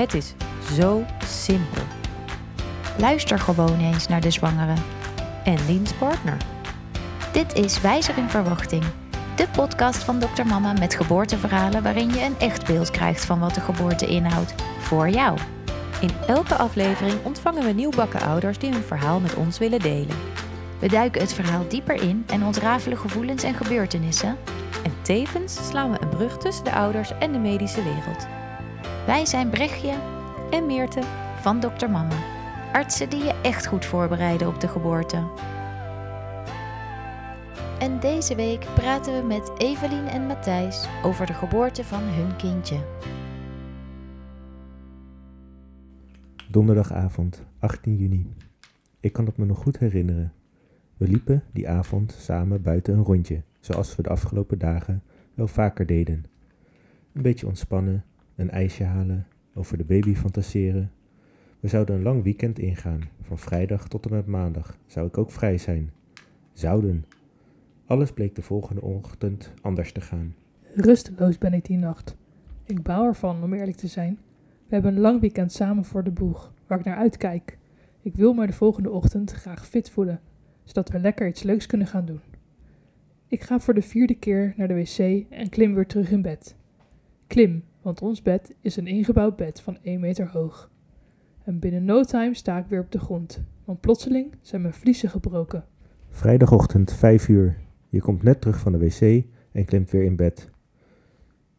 Het is zo simpel. Luister gewoon eens naar de zwangere. En Liens partner. Dit is Wijzer in Verwachting. De podcast van Dr. Mama met geboorteverhalen waarin je een echt beeld krijgt van wat de geboorte inhoudt. Voor jou. In elke aflevering ontvangen we nieuwbakken ouders die hun verhaal met ons willen delen. We duiken het verhaal dieper in en ontrafelen gevoelens en gebeurtenissen. En tevens slaan we een brug tussen de ouders en de medische wereld. Wij zijn Brechtje En Meerte, van Dr. Mama. Artsen die je echt goed voorbereiden op de geboorte. En deze week praten we met Evelien en Matthijs over de geboorte van hun kindje. Donderdagavond, 18 juni. Ik kan het me nog goed herinneren. We liepen die avond samen buiten een rondje, zoals we de afgelopen dagen wel vaker deden. Een beetje ontspannen, een ijsje halen, over de baby fantaseren. We zouden een lang weekend ingaan, van vrijdag tot en met maandag zou ik ook vrij zijn. Zouden. Alles bleek de volgende ochtend anders te gaan. Rusteloos ben ik die nacht. Ik bouw ervan, om eerlijk te zijn. We hebben een lang weekend samen voor de boeg, waar ik naar uitkijk. Ik wil me de volgende ochtend graag fit voelen, zodat we lekker iets leuks kunnen gaan doen. Ik ga voor de vierde keer naar de wc en klim weer terug in bed. Klim, want ons bed is een ingebouwd bed van 1 meter hoog. En binnen no time sta ik weer op de grond, want plotseling zijn mijn vliezen gebroken. Vrijdagochtend, 5 uur. Je komt net terug van de wc en klimt weer in bed.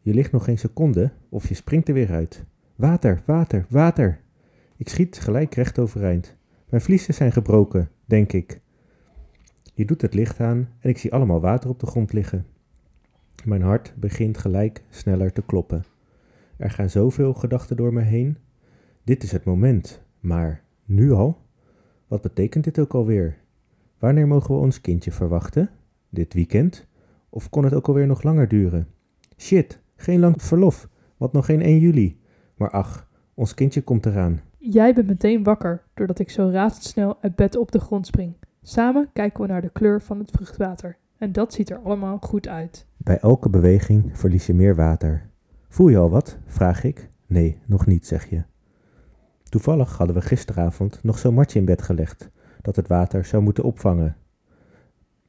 Je ligt nog geen seconde of je springt er weer uit. Water, water, water. Ik schiet gelijk recht overeind. Mijn vliezen zijn gebroken, denk ik. Je doet het licht aan en ik zie allemaal water op de grond liggen. Mijn hart begint gelijk sneller te kloppen. Er gaan zoveel gedachten door me heen. Dit is het moment, maar nu al? Wat betekent dit ook alweer? Wanneer mogen we ons kindje verwachten? Dit weekend? Of kon het ook alweer nog langer duren? Shit, geen lang verlof, want nog geen 1 juli. Maar ach, ons kindje komt eraan. Jij bent meteen wakker doordat ik zo razendsnel uit bed op de grond spring. Samen kijken we naar de kleur van het vruchtwater. En dat ziet er allemaal goed uit. Bij elke beweging verlies je meer water. Voel je al wat? vraag ik. Nee, nog niet, zeg je. Toevallig hadden we gisteravond nog zo'n matje in bed gelegd dat het water zou moeten opvangen.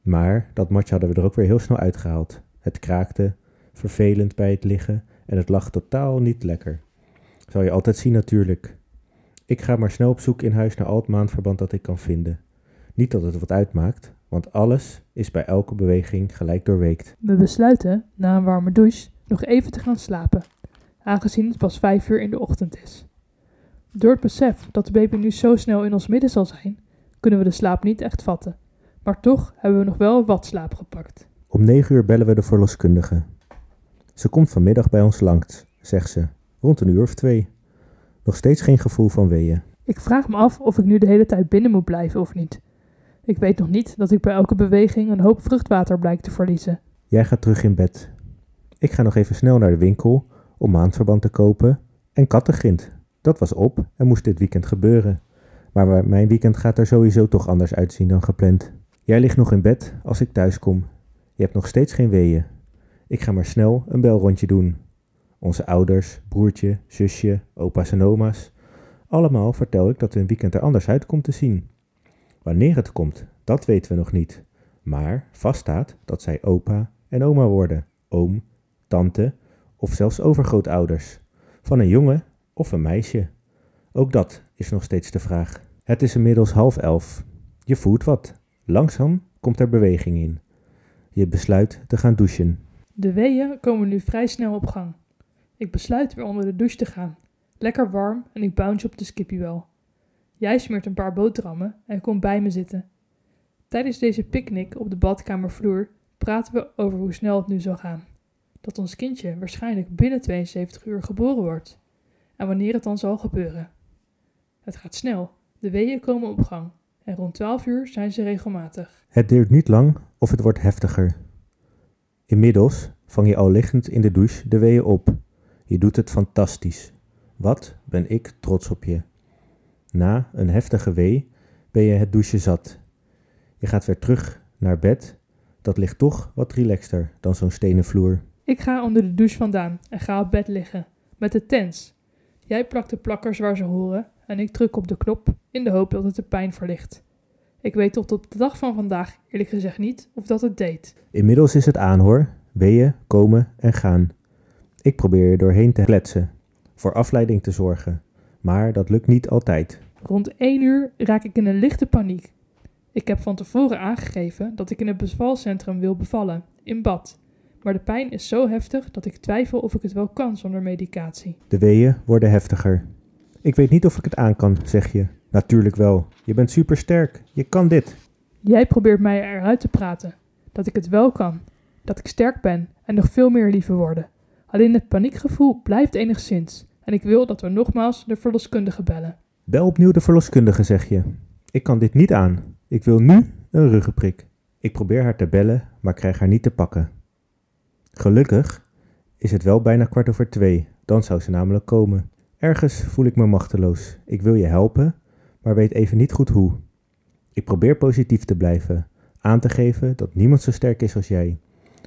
Maar dat matje hadden we er ook weer heel snel uitgehaald. Het kraakte, vervelend bij het liggen en het lag totaal niet lekker. Zal je altijd zien natuurlijk. Ik ga maar snel op zoek in huis naar al het maandverband dat ik kan vinden. Niet dat het wat uitmaakt, want alles is bij elke beweging gelijk doorweekt. We besluiten, na een warme douche, nog even te gaan slapen, aangezien het pas vijf uur in de ochtend is. Door het besef dat de baby nu zo snel in ons midden zal zijn, kunnen we de slaap niet echt vatten. Maar toch hebben we nog wel wat slaap gepakt. Om negen uur bellen we de verloskundige. Ze komt vanmiddag bij ons langs, zegt ze, rond een uur of twee. Nog steeds geen gevoel van weeën. Ik vraag me af of ik nu de hele tijd binnen moet blijven of niet. Ik weet nog niet dat ik bij elke beweging een hoop vruchtwater blijkt te verliezen. Jij gaat terug in bed. Ik ga nog even snel naar de winkel om maandverband te kopen en kattengrind. Dat was op en moest dit weekend gebeuren. Maar mijn weekend gaat er sowieso toch anders uitzien dan gepland. Jij ligt nog in bed als ik thuis kom. Je hebt nog steeds geen weeën. Ik ga maar snel een belrondje doen. Onze ouders, broertje, zusje, opa's en oma's. Allemaal vertel ik dat hun weekend er anders uit komt te zien. Wanneer het komt, dat weten we nog niet. Maar vaststaat dat zij opa en oma worden, oom, tante of zelfs overgrootouders. Van een jongen of een meisje. Ook dat is nog steeds de vraag. Het is inmiddels half elf. Je voelt wat. Langzaam komt er beweging in. Je besluit te gaan douchen. De weeën komen nu vrij snel op gang. Ik besluit weer onder de douche te gaan. Lekker warm en ik bounce op de skippy Jij smeert een paar boterhammen en komt bij me zitten. Tijdens deze picknick op de badkamervloer praten we over hoe snel het nu zal gaan. Dat ons kindje waarschijnlijk binnen 72 uur geboren wordt. En wanneer het dan zal gebeuren. Het gaat snel. De weeën komen op gang. En rond 12 uur zijn ze regelmatig. Het duurt niet lang of het wordt heftiger. Inmiddels vang je al liggend in de douche de weeën op. Je doet het fantastisch. Wat ben ik trots op je. Na een heftige wee ben je het douchen zat. Je gaat weer terug naar bed. Dat ligt toch wat relaxter dan zo'n stenen vloer. Ik ga onder de douche vandaan en ga op bed liggen. Met de tens. Jij plakt de plakkers waar ze horen en ik druk op de knop in de hoop dat het de pijn verlicht. Ik weet tot op de dag van vandaag eerlijk gezegd niet of dat het deed. Inmiddels is het aan hoor. Weeën, komen en gaan. Ik probeer er doorheen te kletsen, voor afleiding te zorgen. Maar dat lukt niet altijd. Rond 1 uur raak ik in een lichte paniek. Ik heb van tevoren aangegeven dat ik in het bevalcentrum wil bevallen, in bad. Maar de pijn is zo heftig dat ik twijfel of ik het wel kan zonder medicatie. De weeën worden heftiger. Ik weet niet of ik het aan kan, zeg je. Natuurlijk wel. Je bent supersterk. Je kan dit. Jij probeert mij eruit te praten. Dat ik het wel kan. Dat ik sterk ben en nog veel meer liever worden. Alleen het paniekgevoel blijft enigszins. En ik wil dat we nogmaals de verloskundige bellen. Bel opnieuw de verloskundige, zeg je. Ik kan dit niet aan. Ik wil nu een ruggenprik. Ik probeer haar te bellen, maar krijg haar niet te pakken. Gelukkig is het wel bijna kwart over twee, dan zou ze namelijk komen. Ergens voel ik me machteloos. Ik wil je helpen, maar weet even niet goed hoe. Ik probeer positief te blijven, aan te geven dat niemand zo sterk is als jij.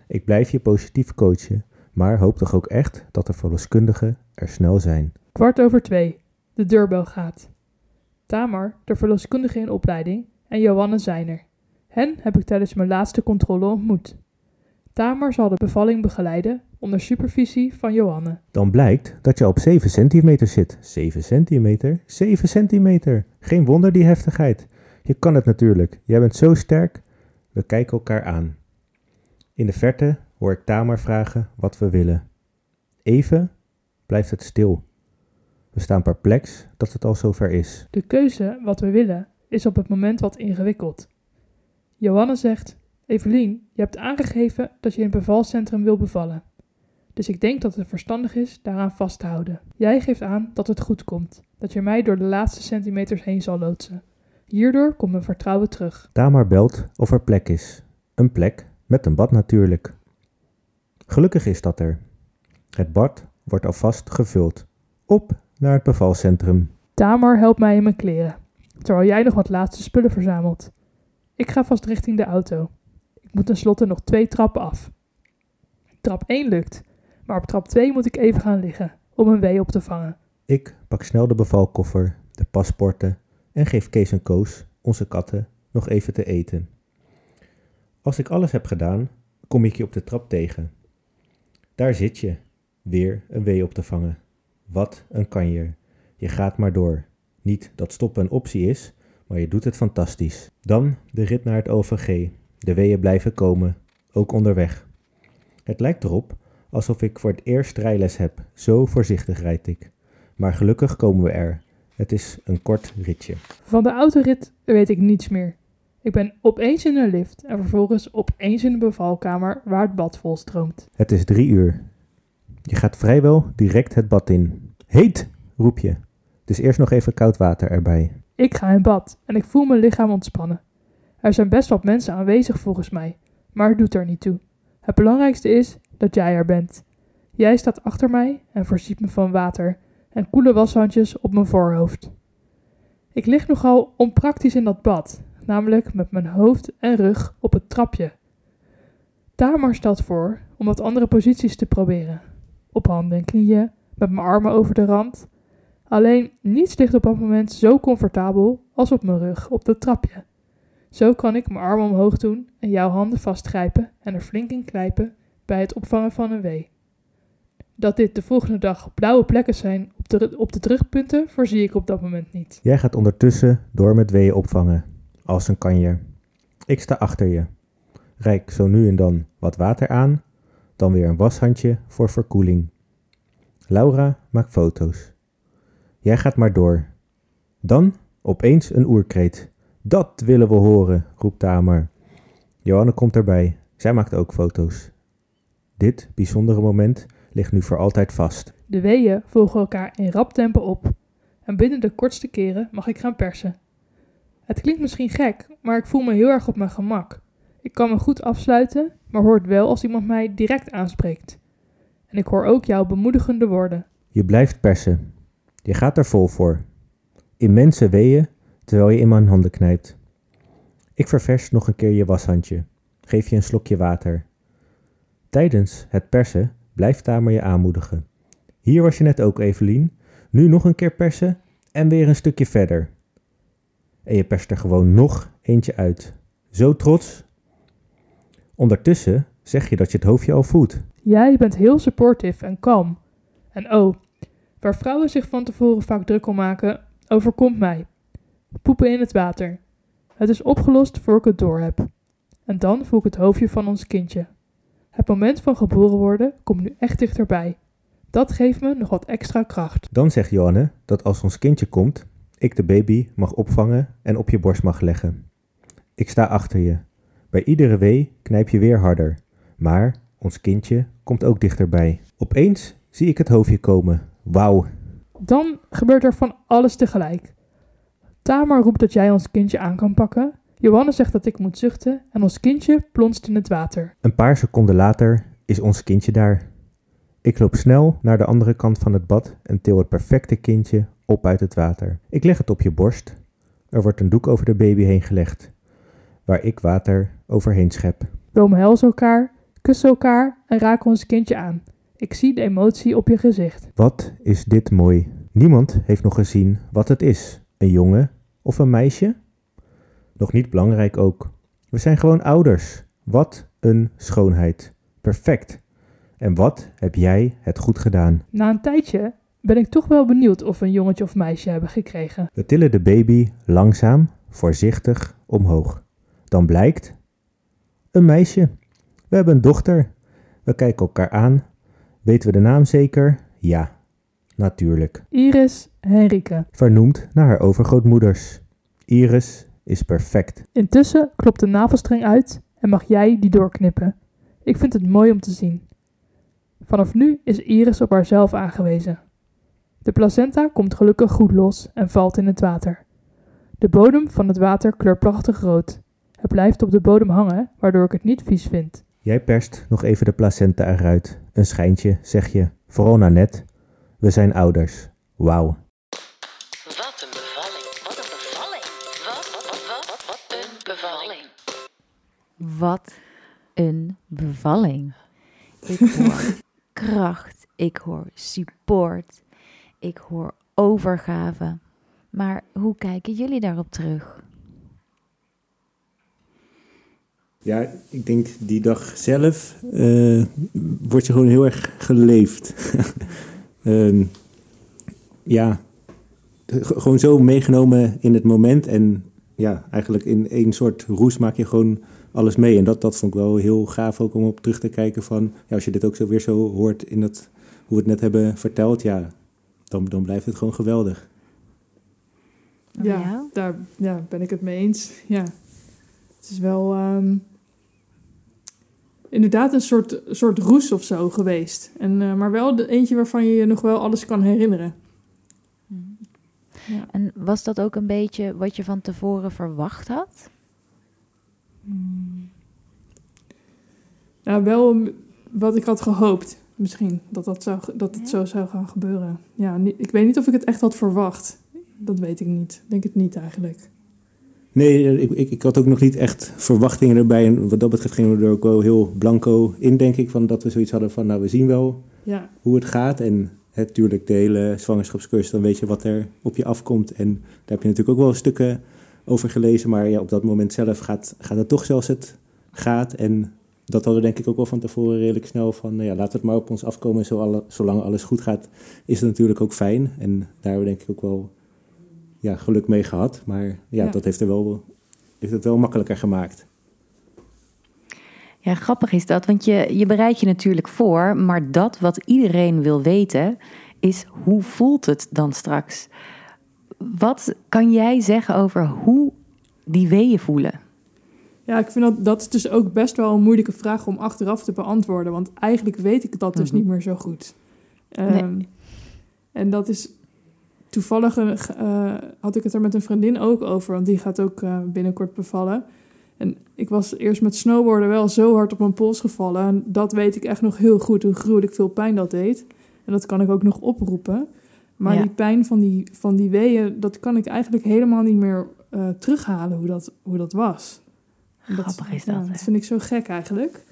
Ik blijf je positief coachen, maar hoop toch ook echt dat de verloskundigen er snel zijn. Kwart over twee. De deurbel gaat. Tamar, de verloskundige in opleiding, en Johanne zijn er. Hen heb ik tijdens mijn laatste controle ontmoet. Tamar zal de bevalling begeleiden onder supervisie van Johanne. Dan blijkt dat je op 7 centimeter zit. 7 centimeter? 7 centimeter! Geen wonder die heftigheid. Je kan het natuurlijk. Jij bent zo sterk. We kijken elkaar aan. In de verte hoor ik Tamar vragen wat we willen. Even blijft het stil. We staan perplex dat het al zover is. De keuze wat we willen is op het moment wat ingewikkeld. Johanne zegt: Evelien, je hebt aangegeven dat je in het bevalcentrum wil bevallen. Dus ik denk dat het verstandig is daaraan vast te houden. Jij geeft aan dat het goed komt, dat je mij door de laatste centimeters heen zal loodsen. Hierdoor komt mijn vertrouwen terug. Tamar belt of er plek is. Een plek met een bad natuurlijk. Gelukkig is dat er. Het bad wordt alvast gevuld. Op naar het bevalcentrum. Tamar helpt mij in mijn kleren, terwijl jij nog wat laatste spullen verzamelt. Ik ga vast richting de auto. Ik moet tenslotte nog twee trappen af. Trap 1 lukt, maar op trap 2 moet ik even gaan liggen om een wee op te vangen. Ik pak snel de bevalkoffer, de paspoorten en geef Kees en Koos, onze katten, nog even te eten. Als ik alles heb gedaan, kom ik je op de trap tegen. Daar zit je, weer een wee op te vangen. Wat een kanjer. Je gaat maar door. Niet dat stoppen een optie is, maar je doet het fantastisch. Dan de rit naar het OVG. De weeën blijven komen, ook onderweg. Het lijkt erop alsof ik voor het eerst rijles heb. Zo voorzichtig rijd ik. Maar gelukkig komen we er. Het is een kort ritje. Van de autorit weet ik niets meer. Ik ben opeens in een lift en vervolgens opeens in de bevalkamer waar het bad volstroomt. Het is drie uur. Je gaat vrijwel direct het bad in. Heet, roep je. Dus eerst nog even koud water erbij. Ik ga in bad en ik voel mijn lichaam ontspannen. Er zijn best wat mensen aanwezig volgens mij, maar het doet er niet toe. Het belangrijkste is dat jij er bent. Jij staat achter mij en voorziet me van water en koele washandjes op mijn voorhoofd. Ik lig nogal onpraktisch in dat bad, namelijk met mijn hoofd en rug op het trapje. Tamar stelt voor om wat andere posities te proberen. Op handen en knieën, met mijn armen over de rand. Alleen niets ligt op dat moment zo comfortabel als op mijn rug op dat trapje. Zo kan ik mijn armen omhoog doen en jouw handen vastgrijpen en er flink in knijpen bij het opvangen van een wee. Dat dit de volgende dag blauwe plekken zijn op de, op de terugpunten, voorzie ik op dat moment niet. Jij gaat ondertussen door met weeën opvangen, als een kanjer. Ik sta achter je. Rijk zo nu en dan wat water aan, dan weer een washandje voor verkoeling. Laura maakt foto's. Jij gaat maar door. Dan opeens een oerkreet. Dat willen we horen, roept Tamar. Johanne komt erbij. Zij maakt ook foto's. Dit bijzondere moment ligt nu voor altijd vast. De weeën volgen elkaar in rap tempo op. En binnen de kortste keren mag ik gaan persen. Het klinkt misschien gek, maar ik voel me heel erg op mijn gemak. Ik kan me goed afsluiten, maar hoor het wel als iemand mij direct aanspreekt. En ik hoor ook jouw bemoedigende woorden. Je blijft persen. Je gaat er vol voor. Immense weeën terwijl je in mijn handen knijpt. Ik ververs nog een keer je washandje. Geef je een slokje water. Tijdens het persen blijft Tamer je aanmoedigen. Hier was je net ook, Evelien. Nu nog een keer persen en weer een stukje verder. En je perst er gewoon nog eentje uit. Zo trots. Ondertussen zeg je dat je het hoofdje al voelt. Jij bent heel supportive en kalm. En oh, waar vrouwen zich van tevoren vaak druk om maken, overkomt mij. Poepen in het water. Het is opgelost voor ik het door heb. En dan voel ik het hoofdje van ons kindje. Het moment van geboren worden komt nu echt dichterbij. Dat geeft me nog wat extra kracht. Dan zegt Johanne dat als ons kindje komt, ik de baby mag opvangen en op je borst mag leggen. Ik sta achter je. Bij iedere wee knijp je weer harder. Maar ons kindje komt ook dichterbij. Opeens zie ik het hoofdje komen. Wauw. Dan gebeurt er van alles tegelijk. Tamar roept dat jij ons kindje aan kan pakken. Johannes zegt dat ik moet zuchten en ons kindje plonst in het water. Een paar seconden later is ons kindje daar. Ik loop snel naar de andere kant van het bad en til het perfecte kindje op uit het water. Ik leg het op je borst. Er wordt een doek over de baby heen gelegd, waar ik water overheen schep. We omhelzen elkaar, kussen elkaar en raken ons kindje aan. Ik zie de emotie op je gezicht. Wat is dit mooi? Niemand heeft nog gezien wat het is. Een jongen of een meisje? Nog niet belangrijk ook. We zijn gewoon ouders. Wat een schoonheid. Perfect. En wat heb jij het goed gedaan? Na een tijdje ben ik toch wel benieuwd of we een jongetje of meisje hebben gekregen. We tillen de baby langzaam, voorzichtig omhoog. Dan blijkt een meisje. We hebben een dochter. We kijken elkaar aan. Weten we de naam zeker? Ja, natuurlijk. Iris Henrike. Vernoemd naar haar overgrootmoeders. Iris is perfect. Intussen klopt de navelstreng uit en mag jij die doorknippen. Ik vind het mooi om te zien. Vanaf nu is Iris op haarzelf aangewezen. De placenta komt gelukkig goed los en valt in het water. De bodem van het water kleurt prachtig rood. Het blijft op de bodem hangen, waardoor ik het niet vies vind. Jij perst nog even de placenta eruit. Een schijntje, zeg je. Vooral naar net. We zijn ouders. Wauw. Wat een bevalling. Wat een bevalling. Wat, wat, wat, wat, wat, wat een bevalling. Wat een bevalling. Ik hoor kracht, ik hoor support, ik hoor overgave. Maar hoe kijken jullie daarop terug? Ja, ik denk die dag zelf eh word je gewoon heel erg geleefd. Ehm, ja, gewoon zo meegenomen in het moment. En ja, eigenlijk in één soort roes maak je gewoon alles mee. En dat, dat vond ik wel heel gaaf ook om op terug te kijken van... Ja, als je dit ook zo weer zo hoort in dat, hoe we het net hebben verteld, ja, dan, dan blijft het gewoon geweldig. Ja, daar ja, ben ik het mee eens. Ja. Het is wel ehm, inderdaad een soort, soort roes of zo geweest. En, eh, maar wel de eentje waarvan je je nog wel alles kan herinneren. Ja. En was dat ook een beetje wat je van tevoren verwacht had? Ja, wel m- wat ik had gehoopt. Misschien dat, dat, zou, dat het Ja. zo zou gaan gebeuren. Ja, ik weet niet of ik het echt had verwacht. Dat weet ik niet. Ik denk het niet eigenlijk. Nee, ik, ik, ik had ook nog niet echt verwachtingen erbij. En wat dat betreft gingen we er ook wel heel blanco in, denk ik. Van dat we zoiets hadden van, nou, we zien wel Ja, hoe het gaat. En natuurlijk de hele zwangerschapscursus, dan weet je wat er op je afkomt. En daar heb je natuurlijk ook wel stukken over gelezen. Maar ja, op dat moment zelf gaat, gaat het toch zoals het gaat. En dat hadden we denk ik ook wel van tevoren redelijk snel van... Nou ja, we het maar op ons afkomen. Zo alle- zolang alles goed gaat, is het natuurlijk ook fijn. En daar hebben we denk ik ook wel ja, geluk mee gehad. Maar ja, Ja. dat heeft, er wel, heeft het wel makkelijker gemaakt. Ja, grappig is dat, want je, je bereidt je natuurlijk voor, maar dat wat iedereen wil weten is hoe voelt het dan straks? Wat kan jij zeggen over hoe die weeën voelen? Ja, ik vind dat, dat is dus ook best wel een moeilijke vraag om achteraf te beantwoorden. Want eigenlijk weet ik dat dus Mhm. niet meer zo goed. Ehm, En dat is toevallig, een, eh, had ik het er met een vriendin ook over. Want die gaat ook eh, binnenkort bevallen. En ik was eerst met snowboarden wel zo hard op mijn pols gevallen. En dat weet ik echt nog heel goed, hoe gruwelijk veel pijn dat deed. En dat kan ik ook nog oproepen. Maar Ja. die pijn van die, van die weeën, dat kan ik eigenlijk helemaal niet meer eh, terughalen hoe dat, hoe dat was. En Grappig is dat, dat vind ik zo gek eigenlijk.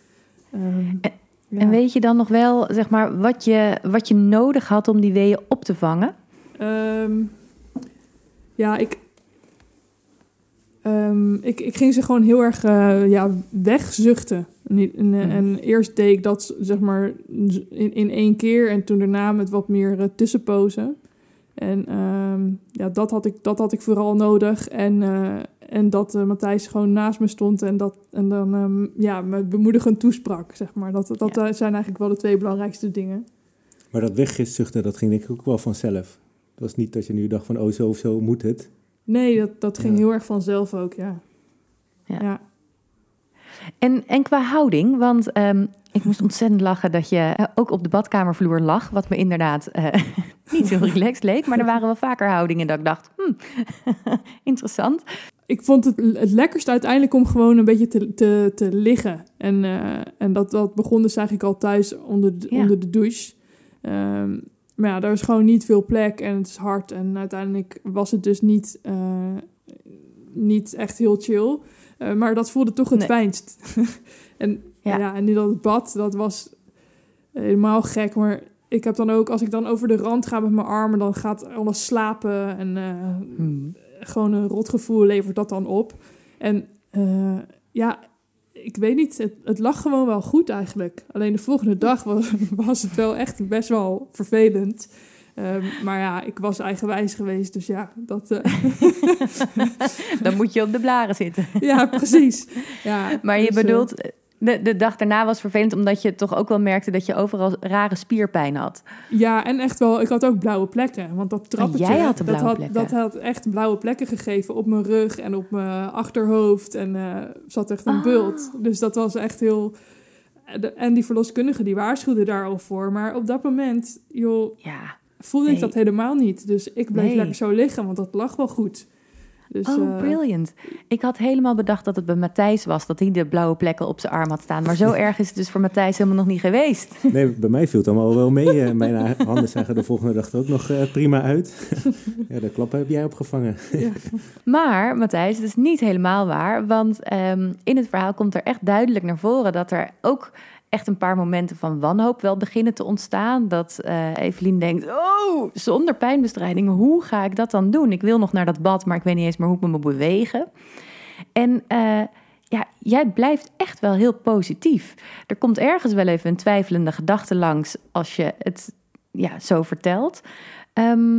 Ehm, En- ja. En weet je dan nog wel, zeg maar, wat je, wat je nodig had om die weeën op te vangen? Ehm, ja, ik, ehm, ik, ik ging ze gewoon heel erg eh, ja, wegzuchten. En, en, eh, Mhm. en eerst deed ik dat zeg maar in, in één keer en toen daarna met wat meer eh, tussenpozen. En ehm, ja, dat had, ik, dat had ik vooral nodig. En, eh, en dat eh, Matthijs gewoon naast me stond en, dat, en dan ehm, ja, me bemoedigend toesprak, zeg maar. Dat, dat Ja. zijn eigenlijk wel de twee belangrijkste dingen. Maar dat wegzuchten, dat ging denk ik ook wel vanzelf. Het was niet dat je nu dacht van, oh zo of zo moet het. Nee, dat, dat ging Ja. heel erg vanzelf ook, ja. Ja. ja. En, en qua houding, want ehm, ik moest ontzettend lachen dat je eh, ook op de badkamervloer lag, wat me inderdaad eh, niet zo relaxed leek, maar er waren wel vaker houdingen dat ik dacht, hmm, interessant. Ik vond het, het lekkerst uiteindelijk om gewoon een beetje te, te, te liggen. En, eh, en dat, dat begon dus eigenlijk al thuis onder de, Ja. onder de douche. Ehm, maar ja, daar is gewoon niet veel plek en het is hard. En uiteindelijk was het dus niet, eh, niet echt heel chill. Eh, maar dat voelde toch het Nee. fijnst. en, Ja. ja. en nu dat bad, dat was helemaal gek. Maar ik heb dan ook, als ik dan over de rand ga met mijn armen, dan gaat alles slapen. En eh, Hmm. gewoon een rotgevoel levert dat dan op. En ja, ik weet niet, het, het lag gewoon wel goed eigenlijk. Alleen de volgende dag was, was het wel echt best wel vervelend. Ehm, maar ja, ik was eigenwijs geweest, dus ja, dat... eh, Dan moet je op de blaren zitten. ja, precies. Ja, Maar je dus, eh, bedoelt, de, de dag daarna was vervelend omdat je toch ook wel merkte dat je overal rare spierpijn had. Ja, en echt wel, ik had ook blauwe plekken. Want dat trappetje, jij had de dat, blauwe had, plekken. dat had echt blauwe plekken gegeven op mijn rug en op mijn achterhoofd. En eh zat echt een Ah. bult. Dus dat was echt heel... de- En die verloskundige die waarschuwde daar al voor. Maar op dat moment, joh, Ja. voelde Nee. ik dat helemaal niet. Dus ik bleef Nee. lekker zo liggen, want dat lag wel goed. Dus, Oh, eh, brilliant. Ik had helemaal bedacht dat het bij Matthijs was, dat hij de blauwe plekken op zijn arm had staan. Maar zo erg is het dus voor Matthijs helemaal nog niet geweest. Nee, bij mij viel het allemaal wel mee. Eh, Mijn handen zagen de volgende dag ook nog eh, prima uit. ja, de klappen heb jij opgevangen. ja. Maar, Matthijs, het is niet helemaal waar. Want ehm, in het verhaal komt er echt duidelijk naar voren dat er ook echt een paar momenten van wanhoop wel beginnen te ontstaan. Dat eh Evelien denkt, oh, zonder pijnbestrijding, hoe ga ik dat dan doen? Ik wil nog naar dat bad, maar ik weet niet eens meer hoe ik me moet bewegen. En eh, ja, jij blijft echt wel heel positief. Er komt ergens wel even een twijfelende gedachte langs als je het ja, zo vertelt. Ehm,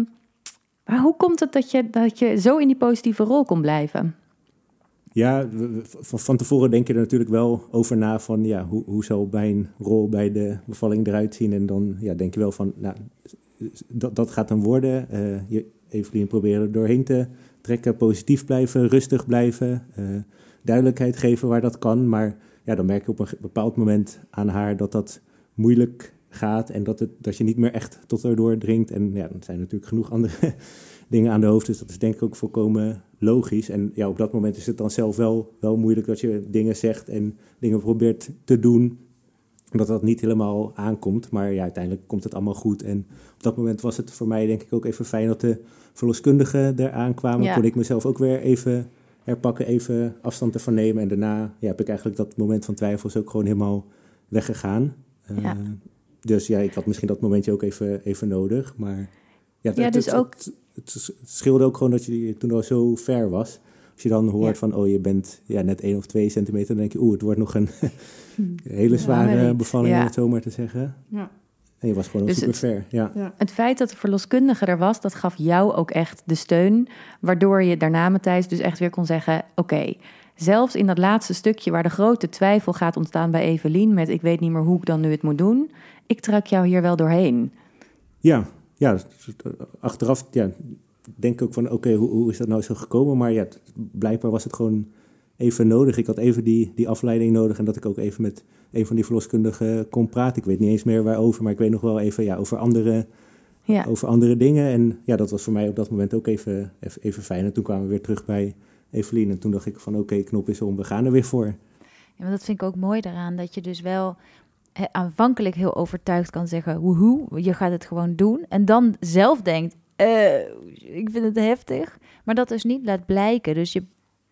maar hoe komt het dat je, dat je zo in die positieve rol kon blijven? Ja, van, tevoren denk je er natuurlijk wel over na van ja, hoe, hoe zal mijn rol bij de bevalling eruit zien? En dan ja, denk je wel van, nou, dat, dat gaat dan worden. Je, Evelien proberen er doorheen te trekken, positief blijven, rustig blijven, eh, duidelijkheid geven waar dat kan. Maar ja, dan merk je op een bepaald moment aan haar dat dat moeilijk gaat en dat, het, dat je niet meer echt tot haar doordringt. En ja, dan zijn natuurlijk genoeg andere dingen aan de hoofd, dus dat is denk ik ook volkomen logisch. En ja, op dat moment is het dan zelf wel, wel moeilijk dat je dingen zegt en dingen probeert te doen, dat dat niet helemaal aankomt. Maar ja, uiteindelijk komt het allemaal goed. En op dat moment was het voor mij denk ik ook even fijn dat de verloskundigen eraan kwamen. Ja. Kon ik mezelf ook weer even herpakken, even afstand ervan nemen. En daarna ja, heb ik eigenlijk dat moment van twijfels ook gewoon helemaal weggegaan. Eh, Ja. Dus ja, ik had misschien dat momentje ook even, even nodig. Maar ja, het, Ja, dus ook- het, scheelde ook gewoon dat je toen al zo ver was. Als je dan hoort Ja. van, oh, je bent ja, net één of twee centimeter, dan denk je, oeh, het wordt nog een hele zware bevalling, Ja. om het zo maar te zeggen. Ja. En je was gewoon Dus super het- ver. Ja. Ja. Het feit dat de verloskundige er was, dat gaf jou ook echt de steun. Waardoor je daarna, Matthijs, dus echt weer kon zeggen: Oké, zelfs in dat laatste stukje waar de grote twijfel gaat ontstaan bij Evelien. met ik weet niet meer hoe ik dan nu het moet doen. Ik trek jou hier wel doorheen. Ja, ja, dus, eh, achteraf ja, denk ik ook van, oké, hoe, hoe is dat nou zo gekomen? Maar ja, blijkbaar was het gewoon even nodig. Ik had even die, die afleiding nodig en dat ik ook even met een van die verloskundigen kon praten. Ik weet niet eens meer waarover, maar ik weet nog wel even ja, over, andere, Ja, over andere dingen. En ja, dat was voor mij op dat moment ook even, even, even fijn. En toen kwamen we weer terug bij Evelien en toen dacht ik van, oké, knop is om, we gaan er weer voor. Ja, maar dat vind ik ook mooi daaraan, dat je dus wel aanvankelijk heel overtuigd kan zeggen, woehoe, je gaat het gewoon doen. En dan zelf denkt, eh, ik vind het heftig. Maar dat dus niet laat blijken. Dus je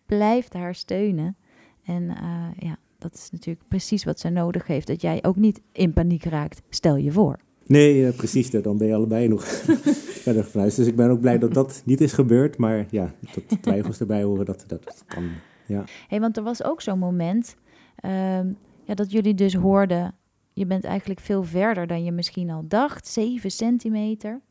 blijft haar steunen. En eh, ja, dat is natuurlijk precies wat ze nodig heeft. Dat jij ook niet in paniek raakt. Stel je voor. Nee, ja, precies, dan ben je allebei nog verder. Dus ik ben ook blij dat dat niet is gebeurd. Maar ja, dat twijfels erbij horen, dat, dat, dat kan. Ja. Hey, want er was ook zo'n moment ehm, ja, dat jullie dus hoorden... je bent eigenlijk veel verder dan je misschien al dacht. 7 centimeter.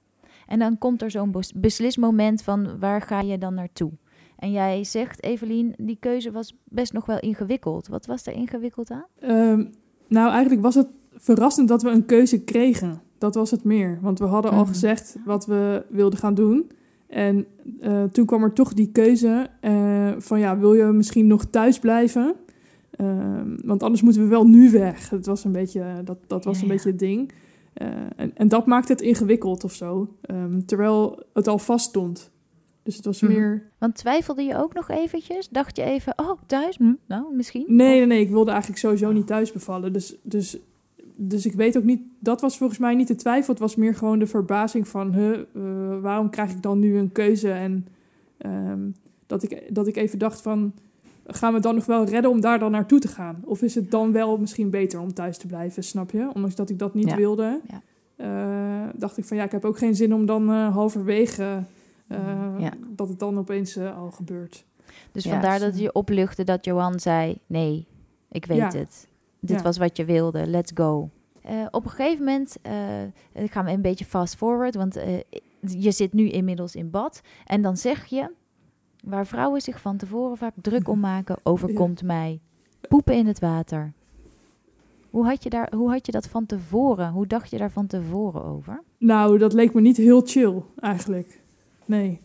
En dan komt er zo'n bes- beslismoment van waar ga je dan naartoe? En jij zegt, Evelien, die keuze was best nog wel ingewikkeld. Wat was er ingewikkeld aan? Ehm, nou, eigenlijk was het verrassend dat we een keuze kregen. Dat was het meer. Want we hadden al Mhm. gezegd wat we wilden gaan doen. En eh, toen kwam er toch die keuze eh, van ja, wil je misschien nog thuis blijven? Ehm, want anders moeten we wel nu weg. Het was een beetje, dat, dat was een ja. beetje het ding. Eh, en, en dat maakte het ingewikkeld of zo. Ehm, terwijl het al vast stond. Dus het was Mhm. meer... Want twijfelde je ook nog eventjes? Dacht je even, oh, thuis? Hm, nou, misschien? Nee, nee, nee. Ik wilde eigenlijk sowieso niet thuis bevallen. Dus, dus, dus ik weet ook niet... Dat was volgens mij niet de twijfel. Het was meer gewoon de verbazing van... Huh, eh, waarom krijg ik dan nu een keuze? En ehm, dat, ik, dat ik even dacht van... Gaan we het dan nog wel redden om daar dan naartoe te gaan? Of is het dan wel misschien beter om thuis te blijven, snap je? Ondanks dat ik dat niet Ja. wilde. Ja. eh, dacht ik van ja, ik heb ook geen zin om dan eh, halverwege... eh, Ja. Dat het dan opeens al gebeurt. Dus Ja. vandaar dat je opluchtte dat Johan zei, nee, ik weet Ja. het. Dit Ja. was wat je wilde, let's go. Eh, op een gegeven moment, eh, ik ga een beetje fast forward, want je zit nu inmiddels in bad. En dan zeg je, waar vrouwen zich van tevoren vaak druk om maken, overkomt mij. Poepen in het water. Hoe had, je daar, hoe had je dat van tevoren? Hoe dacht je daar van tevoren over? Nou, dat leek me niet heel chill eigenlijk. Nee.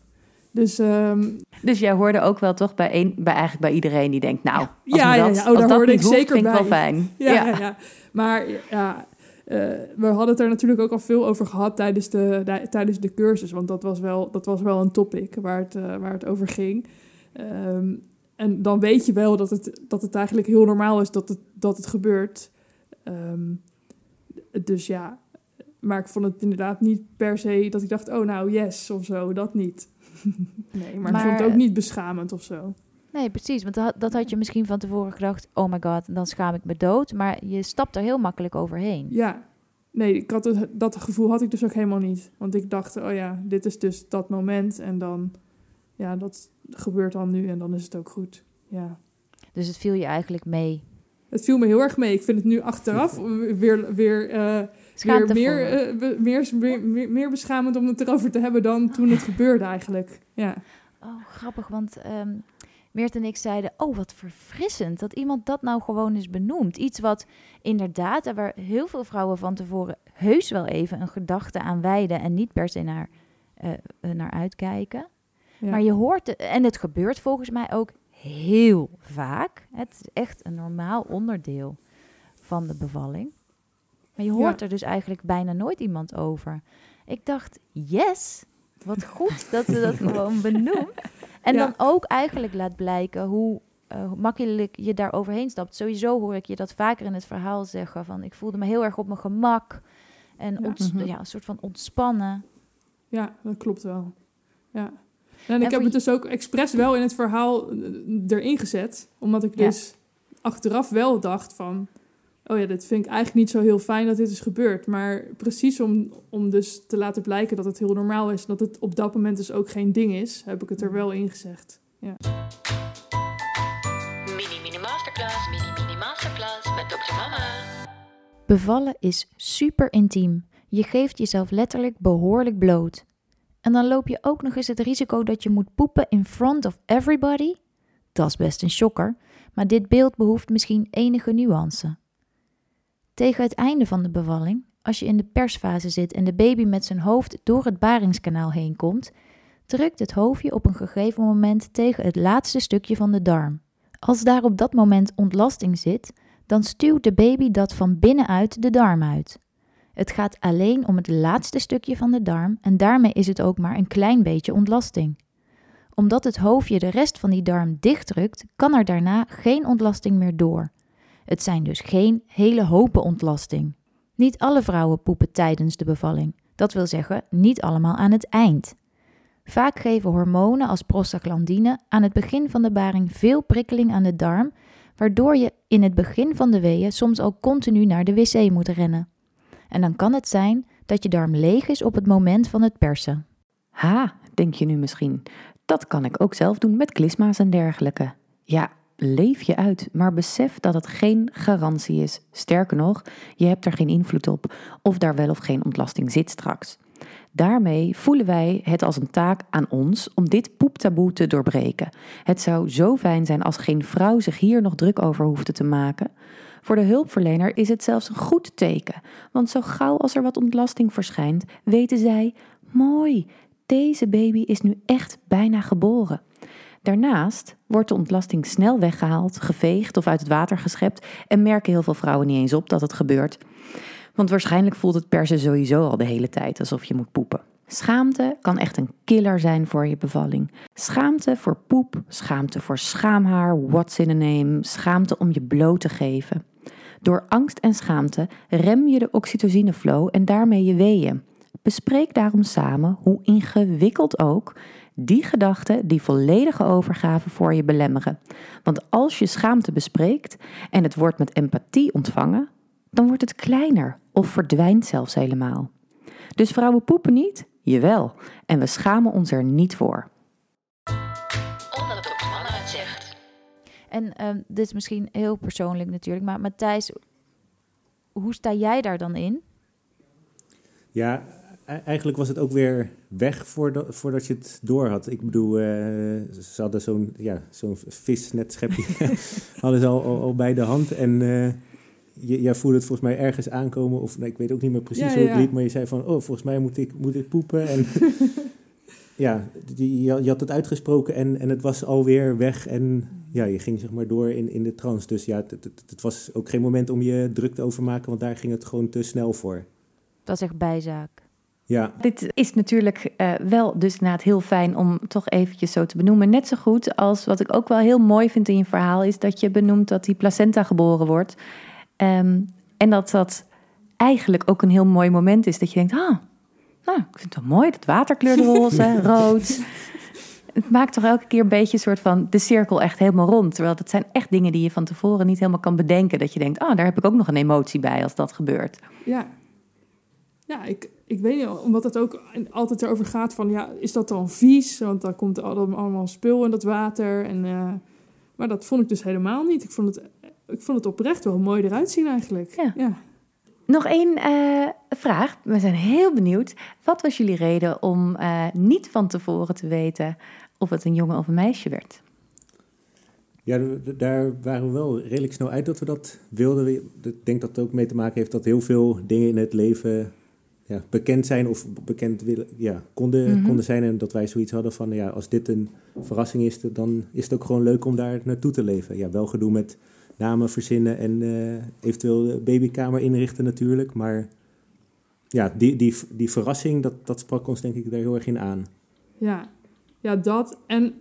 Dus ehm, Dus jij hoorde ook wel toch bij, een, bij, eigenlijk bij iedereen die denkt... nou, als Ja, me ja, dat, ja. Oh, als daar dat hoorde niet ik hoeft, zeker vind ik wel fijn. ja, ja. ja. Maar ja, we hadden het er natuurlijk ook al veel over gehad tijdens de, tijdens de cursus. Want dat was wel, dat was wel een topic waar het, eh, waar het over ging. Ehm, en dan weet je wel dat het, dat het eigenlijk heel normaal is dat het, dat het gebeurt. Ehm, dus ja, maar ik vond het inderdaad niet per se dat ik dacht, oh nou yes of zo, dat niet. nee, maar, ik vond het Maar- ook niet beschamend of zo. Nee, precies. Want dat, dat had je misschien van tevoren gedacht, oh my god, dan schaam ik me dood. Maar je stapt er heel makkelijk overheen. Ja, nee, ik had het, dat gevoel had ik dus ook helemaal niet. Want ik dacht, oh ja, dit is dus dat moment en dan, ja, dat gebeurt dan nu en dan is het ook goed. Ja. Dus het viel je eigenlijk mee. Het viel me heel erg mee. Ik vind het nu achteraf weer, weer, eh, weer meer, eh, meer, meer, meer, meer beschamend om het erover te hebben dan toen het gebeurde eigenlijk. Ja, Oh, grappig, want ehm Meert en ik zeiden, oh wat verfrissend dat iemand dat nou gewoon eens benoemt. Iets wat inderdaad, waar heel veel vrouwen van tevoren heus wel even een gedachte aan wijden en niet per se naar, eh, eh, naar uitkijken. ja. Maar je hoort, en het gebeurt volgens mij ook heel vaak. Het is echt een normaal onderdeel van de bevalling. Maar je hoort Ja. er dus eigenlijk bijna nooit iemand over. Ik dacht, yes, wat goed dat ze dat gewoon benoemt. En Ja. dan ook eigenlijk laat blijken hoe eh, makkelijk je daar overheen stapt. Sowieso hoor ik je dat vaker in het verhaal zeggen. Van ik voelde me heel erg op mijn gemak. En Ja. Mhm. ja, een soort van ontspannen. Ja, dat klopt wel. Ja. En, En ik heb het dus ook expres wel in het verhaal eh, erin gezet. Omdat ik Ja. dus achteraf wel dacht van... Oh ja, dit vind ik eigenlijk niet zo heel fijn dat dit is gebeurd. Maar precies om, om dus te laten blijken dat het heel normaal is... dat het op dat moment dus ook geen ding is... heb ik het er wel in gezegd. Ja. Mini Mini Masterclass, Mini Mini Masterclass met Dr. Mama. Bevallen is super intiem. Je geeft jezelf letterlijk behoorlijk bloot. En dan loop je ook nog eens het risico dat je moet poepen in front of everybody. Dat is best een shocker, maar dit beeld behoeft misschien enige nuance. Tegen het einde van de bevalling, als je in de persfase zit en de baby met zijn hoofd door het baringskanaal heen komt, drukt het hoofdje op een gegeven moment tegen het laatste stukje van de darm. Als daar op dat moment ontlasting zit, dan stuwt de baby dat van binnenuit de darm uit. Het gaat alleen om het laatste stukje van de darm en daarmee is het ook maar een klein beetje ontlasting. Omdat het hoofdje de rest van die darm dichtdrukt, kan er daarna geen ontlasting meer door. Het zijn dus geen hele hopen ontlasting. Niet alle vrouwen poepen tijdens de bevalling. Dat wil zeggen, niet allemaal aan het eind. Vaak geven hormonen als prostaglandine aan het begin van de baring veel prikkeling aan de darm, waardoor je in het begin van de weeën soms al continu naar de wc moet rennen. En dan kan het zijn dat je darm leeg is op het moment van het persen. Ha, denk je nu misschien. Dat kan ik ook zelf doen met klisma's en dergelijke. Ja, leef je uit, maar besef dat het geen garantie is. Sterker nog, je hebt er geen invloed op of daar wel of geen ontlasting zit straks. Daarmee voelen wij het als een taak aan ons om dit poeptaboe te doorbreken. Het zou zo fijn zijn als geen vrouw zich hier nog druk over hoefde te maken. Voor de hulpverlener is het zelfs een goed teken, want zo gauw als er wat ontlasting verschijnt, weten zij: mooi, deze baby is nu echt bijna geboren. Daarnaast wordt de ontlasting snel weggehaald, geveegd of uit het water geschept en merken heel veel vrouwen niet eens op dat het gebeurt. Want waarschijnlijk voelt het persen sowieso al de hele tijd alsof je moet poepen. Schaamte kan echt een killer zijn voor je bevalling. Schaamte voor poep, schaamte voor schaamhaar, what's in a name, schaamte om je bloot te geven. Door angst en schaamte rem je de oxytocineflow en daarmee je weeën. Bespreek daarom samen, hoe ingewikkeld ook, die gedachten die volledige overgave voor je belemmeren. Want als je schaamte bespreekt en het wordt met empathie ontvangen, dan wordt het kleiner of verdwijnt zelfs helemaal. Dus vrouwen poepen niet? Jawel. En we schamen ons er niet voor. Omdat de mannen het zegt. En ehm, dit is misschien heel persoonlijk natuurlijk, maar Matthijs, hoe sta jij daar dan in? Ja, eigenlijk was het ook weer weg voordat, voordat je het door had. Ik bedoel, eh, ze hadden zo'n ja, zo'n visnetschepje hadden ze al, al, al bij de hand. En eh, je, jij voelde het volgens mij ergens aankomen. Of nee, ik weet ook niet meer precies Ja, hoe het ja. liep. Maar je zei van, oh, volgens mij moet ik, moet ik poepen. En ja, die, je, je had het uitgesproken en, en het was alweer weg. En ja, je ging zeg maar door in, in de trance. Dus ja, het, het, het was ook geen moment om je druk te overmaken. Want daar ging het gewoon te snel voor. Dat is echt bijzaak. Ja, Dit is natuurlijk eh, wel dus inderdaad heel fijn om toch eventjes zo te benoemen. Net zo goed als wat ik ook wel heel mooi vind in je verhaal... is dat je benoemt dat die placenta geboren wordt. Ehm, en dat dat eigenlijk ook een heel mooi moment is. Dat je denkt, ah, nou, ik vind het wel mooi. Dat waterkleurde roze, rood. Het maakt toch elke keer een beetje een soort van de cirkel echt helemaal rond. Terwijl dat zijn echt dingen die je van tevoren niet helemaal kan bedenken. Dat je denkt, ah, daar heb ik ook nog een emotie bij als dat gebeurt. Ja. Ja, ik, ik weet niet, omdat het ook altijd erover gaat van, ja, is dat dan vies? Want dan komt er al- allemaal spul in dat water. En, eh, maar dat vond ik dus helemaal niet. Ik vond het, ik vond het oprecht wel mooi eruit zien eigenlijk. Ja. ja. Nog één eh, vraag. We zijn heel benieuwd. Wat was jullie reden om eh, niet van tevoren te weten of het een jongen of een meisje werd? Ja, daar waren we wel redelijk snel uit dat we dat wilden. We- Ik denk dat het ook mee te maken heeft dat heel veel dingen in het leven ja, bekend zijn of bekend willen, ja, konden, Mhm. konden zijn. En dat wij zoiets hadden van, ja, als dit een verrassing is, dan is het ook gewoon leuk om daar naartoe te leven. Ja, wel gedoe met namen verzinnen en eh, eventueel de babykamer inrichten natuurlijk. Maar ja, die, die, die verrassing, dat, dat sprak ons denk ik daar heel erg in aan. Ja. ja, dat. En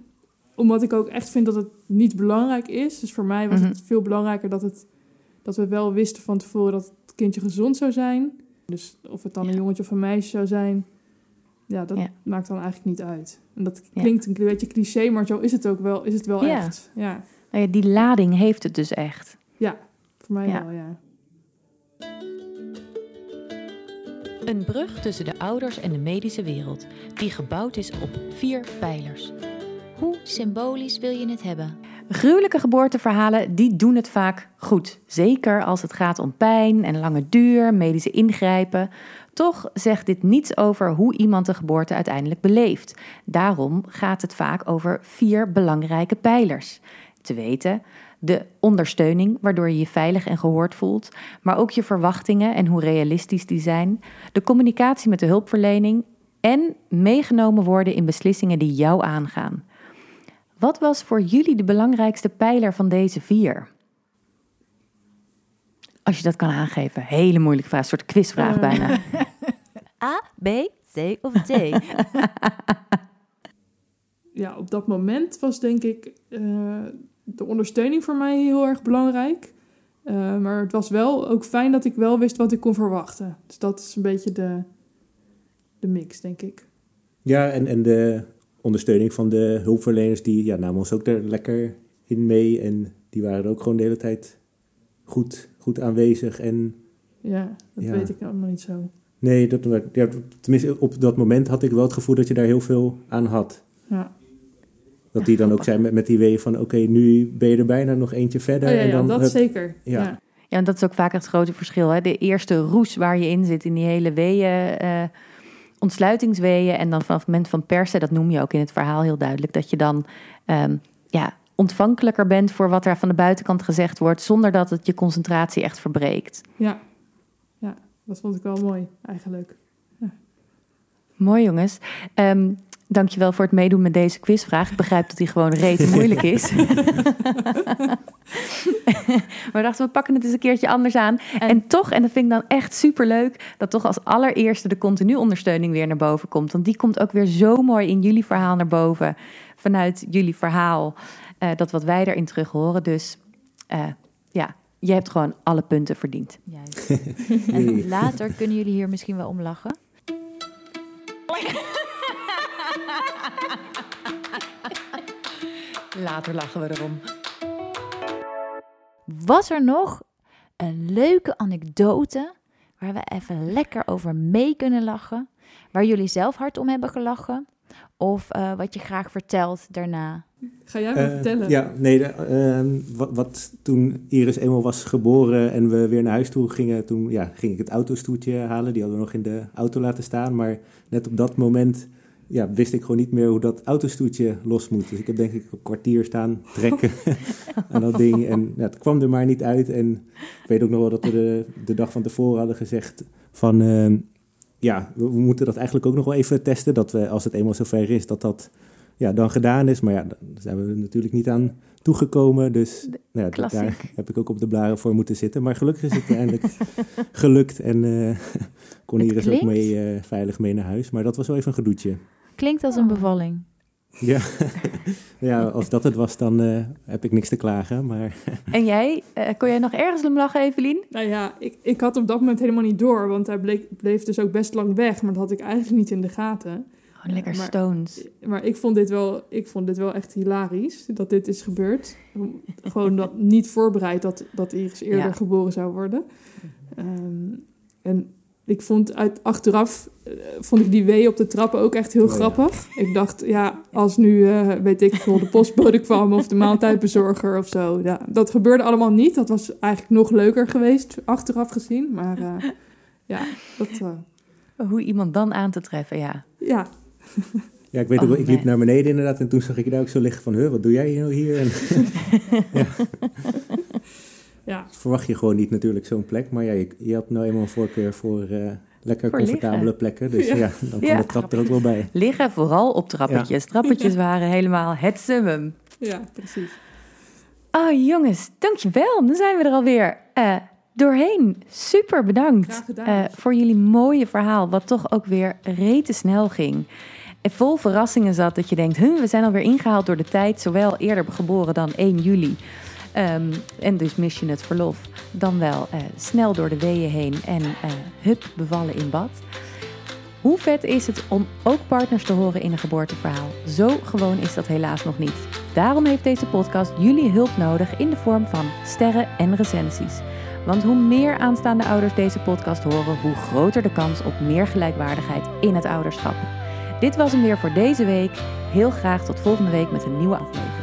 omdat ik ook echt vind dat het niet belangrijk is. Dus voor mij was Mhm. het veel belangrijker dat, het, dat we wel wisten van tevoren dat het kindje gezond zou zijn. Dus of het dan een jongetje of een meisje zou zijn, ja, dat Ja. maakt dan eigenlijk niet uit. En dat Ja. klinkt een beetje cliché, maar zo is het ook wel, is het wel Ja. echt. Ja. Nou ja, die lading heeft het dus echt. ja, voor mij Ja. wel, ja. Een brug tussen de ouders en de medische wereld, die gebouwd is op vier pijlers. Hoe symbolisch wil je het hebben? Gruwelijke geboorteverhalen, die doen het vaak goed. Zeker als het gaat om pijn en lange duur, medische ingrijpen. Toch zegt dit niets over hoe iemand de geboorte uiteindelijk beleeft. Daarom gaat het vaak over vier belangrijke pijlers. Te weten, de ondersteuning, waardoor je je veilig en gehoord voelt, maar ook je verwachtingen en hoe realistisch die zijn, de communicatie met de hulpverlening en meegenomen worden in beslissingen die jou aangaan. Wat was voor jullie de belangrijkste pijler van deze vier? Als je dat kan aangeven. Hele moeilijke vraag, een soort quizvraag bijna. A, B, C of D? ja, op dat moment was denk ik eh, de ondersteuning voor mij heel erg belangrijk. Eh, maar het was wel ook fijn dat ik wel wist wat ik kon verwachten. Dus dat is een beetje de, de mix, denk ik. Ja, en, en de ondersteuning van de hulpverleners, die ja, namen ons ook er lekker in mee. En die waren er ook gewoon de hele tijd goed, goed aanwezig. En Ja, dat Ja. weet ik allemaal niet zo. Nee, dat, ja, tenminste op dat moment had ik wel het gevoel dat je daar heel veel aan had. Ja. Dat die dan ook zei met, met die weeën van... oké, nu ben je er bijna nog eentje verder. Oh, ja, en ja, dan, dat zeker. ja. Ja. Ja, en dat is ook vaak het grote verschil. Hè? De eerste roes waar je in zit, in die hele weeën, eh, ontsluitingsweeën. En dan vanaf het moment van persen, dat noem je ook in het verhaal heel duidelijk, dat je dan ehm, ja, ontvankelijker bent voor wat er van de buitenkant gezegd wordt, zonder dat het je concentratie echt verbreekt. Ja. ja, dat vond ik wel mooi eigenlijk. Mooi jongens. Ehm dankjewel voor het meedoen met deze quizvraag. Ik begrijp dat die gewoon reet moeilijk is. maar we dachten, we pakken het eens een keertje anders aan. En, toch, en dat vind ik dan echt superleuk... dat toch als allereerste de continu ondersteuning weer naar boven komt. Want die komt ook weer zo mooi in jullie verhaal naar boven. Vanuit jullie verhaal. eh, dat wat wij erin terug horen. Dus eh, ja, je hebt gewoon alle punten verdiend. Juist. En later kunnen jullie hier misschien wel om lachen. Later lachen we erom. Was er nog een leuke anekdote waar we even lekker over mee kunnen lachen? Waar jullie zelf hard om hebben gelachen? Of eh, wat je graag vertelt daarna? Ga jij maar Eh, vertellen? Ja, nee, de, ehm, wat, wat toen Iris eenmaal was geboren en we weer naar huis toe gingen, toen ja, ging ik het autostoeltje halen. Die hadden we nog in de auto laten staan. Maar net op dat moment ja, wist ik gewoon niet meer hoe dat autostoeltje los moet. Dus ik heb denk ik een kwartier staan trekken aan dat ding. En ja, het kwam er maar niet uit. En ik weet ook nog wel dat we de, de dag van tevoren hadden gezegd van... ehm, ja, we, we moeten dat eigenlijk ook nog wel even testen. Dat we, als het eenmaal zover is, dat dat ja, dan gedaan is. Maar ja, daar zijn we natuurlijk niet aan toegekomen. Dus nou ja, daar heb ik ook op de blaren voor moeten zitten. Maar gelukkig is het uiteindelijk gelukt. En eh kon Iris ook mee, eh, veilig mee naar huis. Maar dat was wel even een gedoetje. Klinkt als een bevalling. Ja, ja als dat het was, dan eh, heb ik niks te klagen. Maar En jij, eh, kon jij nog ergens om lachen, Evelien? Nou ja, ik, ik had op dat moment helemaal niet door, want hij bleek, bleef dus ook best lang weg, maar dat had ik eigenlijk niet in de gaten. Oh, lekker maar- stones. Maar ik vond dit wel, ik vond dit wel echt hilarisch dat dit is gebeurd. Gewoon dat, niet voorbereid dat, dat Iris eerder Ja. geboren zou worden. Ehm, en ik vond uit, achteraf, eh, vond ik die wee op de trappen ook echt heel Oh ja. grappig. Ik dacht, ja, als nu, eh, weet ik veel, de postbode kwam of de maaltijdbezorger of zo. Ja, dat gebeurde allemaal niet. Dat was eigenlijk nog leuker geweest, achteraf gezien. Maar eh, ja, dat, Hoe iemand dan aan te treffen, ja. ja, ja, ik weet ook Oh, wel, ik liep man. naar beneden inderdaad. En toen zag ik je daar ook zo liggen van, huh, wat doe jij nou hier? En ja. Verwacht je gewoon niet natuurlijk zo'n plek. Maar ja, je, je had nou eenmaal een voorkeur voor eh, lekker Voor comfortabele liggen. plekken. Dus Ja. ja, dan Ja. de trap er ook wel bij. Liggen vooral op trappetjes. Trappetjes waren helemaal het summum. ja, precies. Oh jongens, dankjewel. Dan zijn we er alweer eh, doorheen. Super bedankt eh, voor jullie mooie verhaal, wat toch ook weer rete snel ging. En vol verrassingen zat dat je denkt, huh, we zijn alweer ingehaald door de tijd, zowel eerder geboren dan 1 juli. Ehm, en dus mis je het verlof. Dan wel eh, snel door de weeën heen en eh, hup, bevallen in bad. Hoe vet is het om ook partners te horen in een geboorteverhaal? Zo gewoon is dat helaas nog niet. Daarom heeft deze podcast jullie hulp nodig in de vorm van sterren en recensies. Want hoe meer aanstaande ouders deze podcast horen, hoe groter de kans op meer gelijkwaardigheid in het ouderschap. Dit was hem weer voor deze week. Heel graag tot volgende week met een nieuwe aflevering.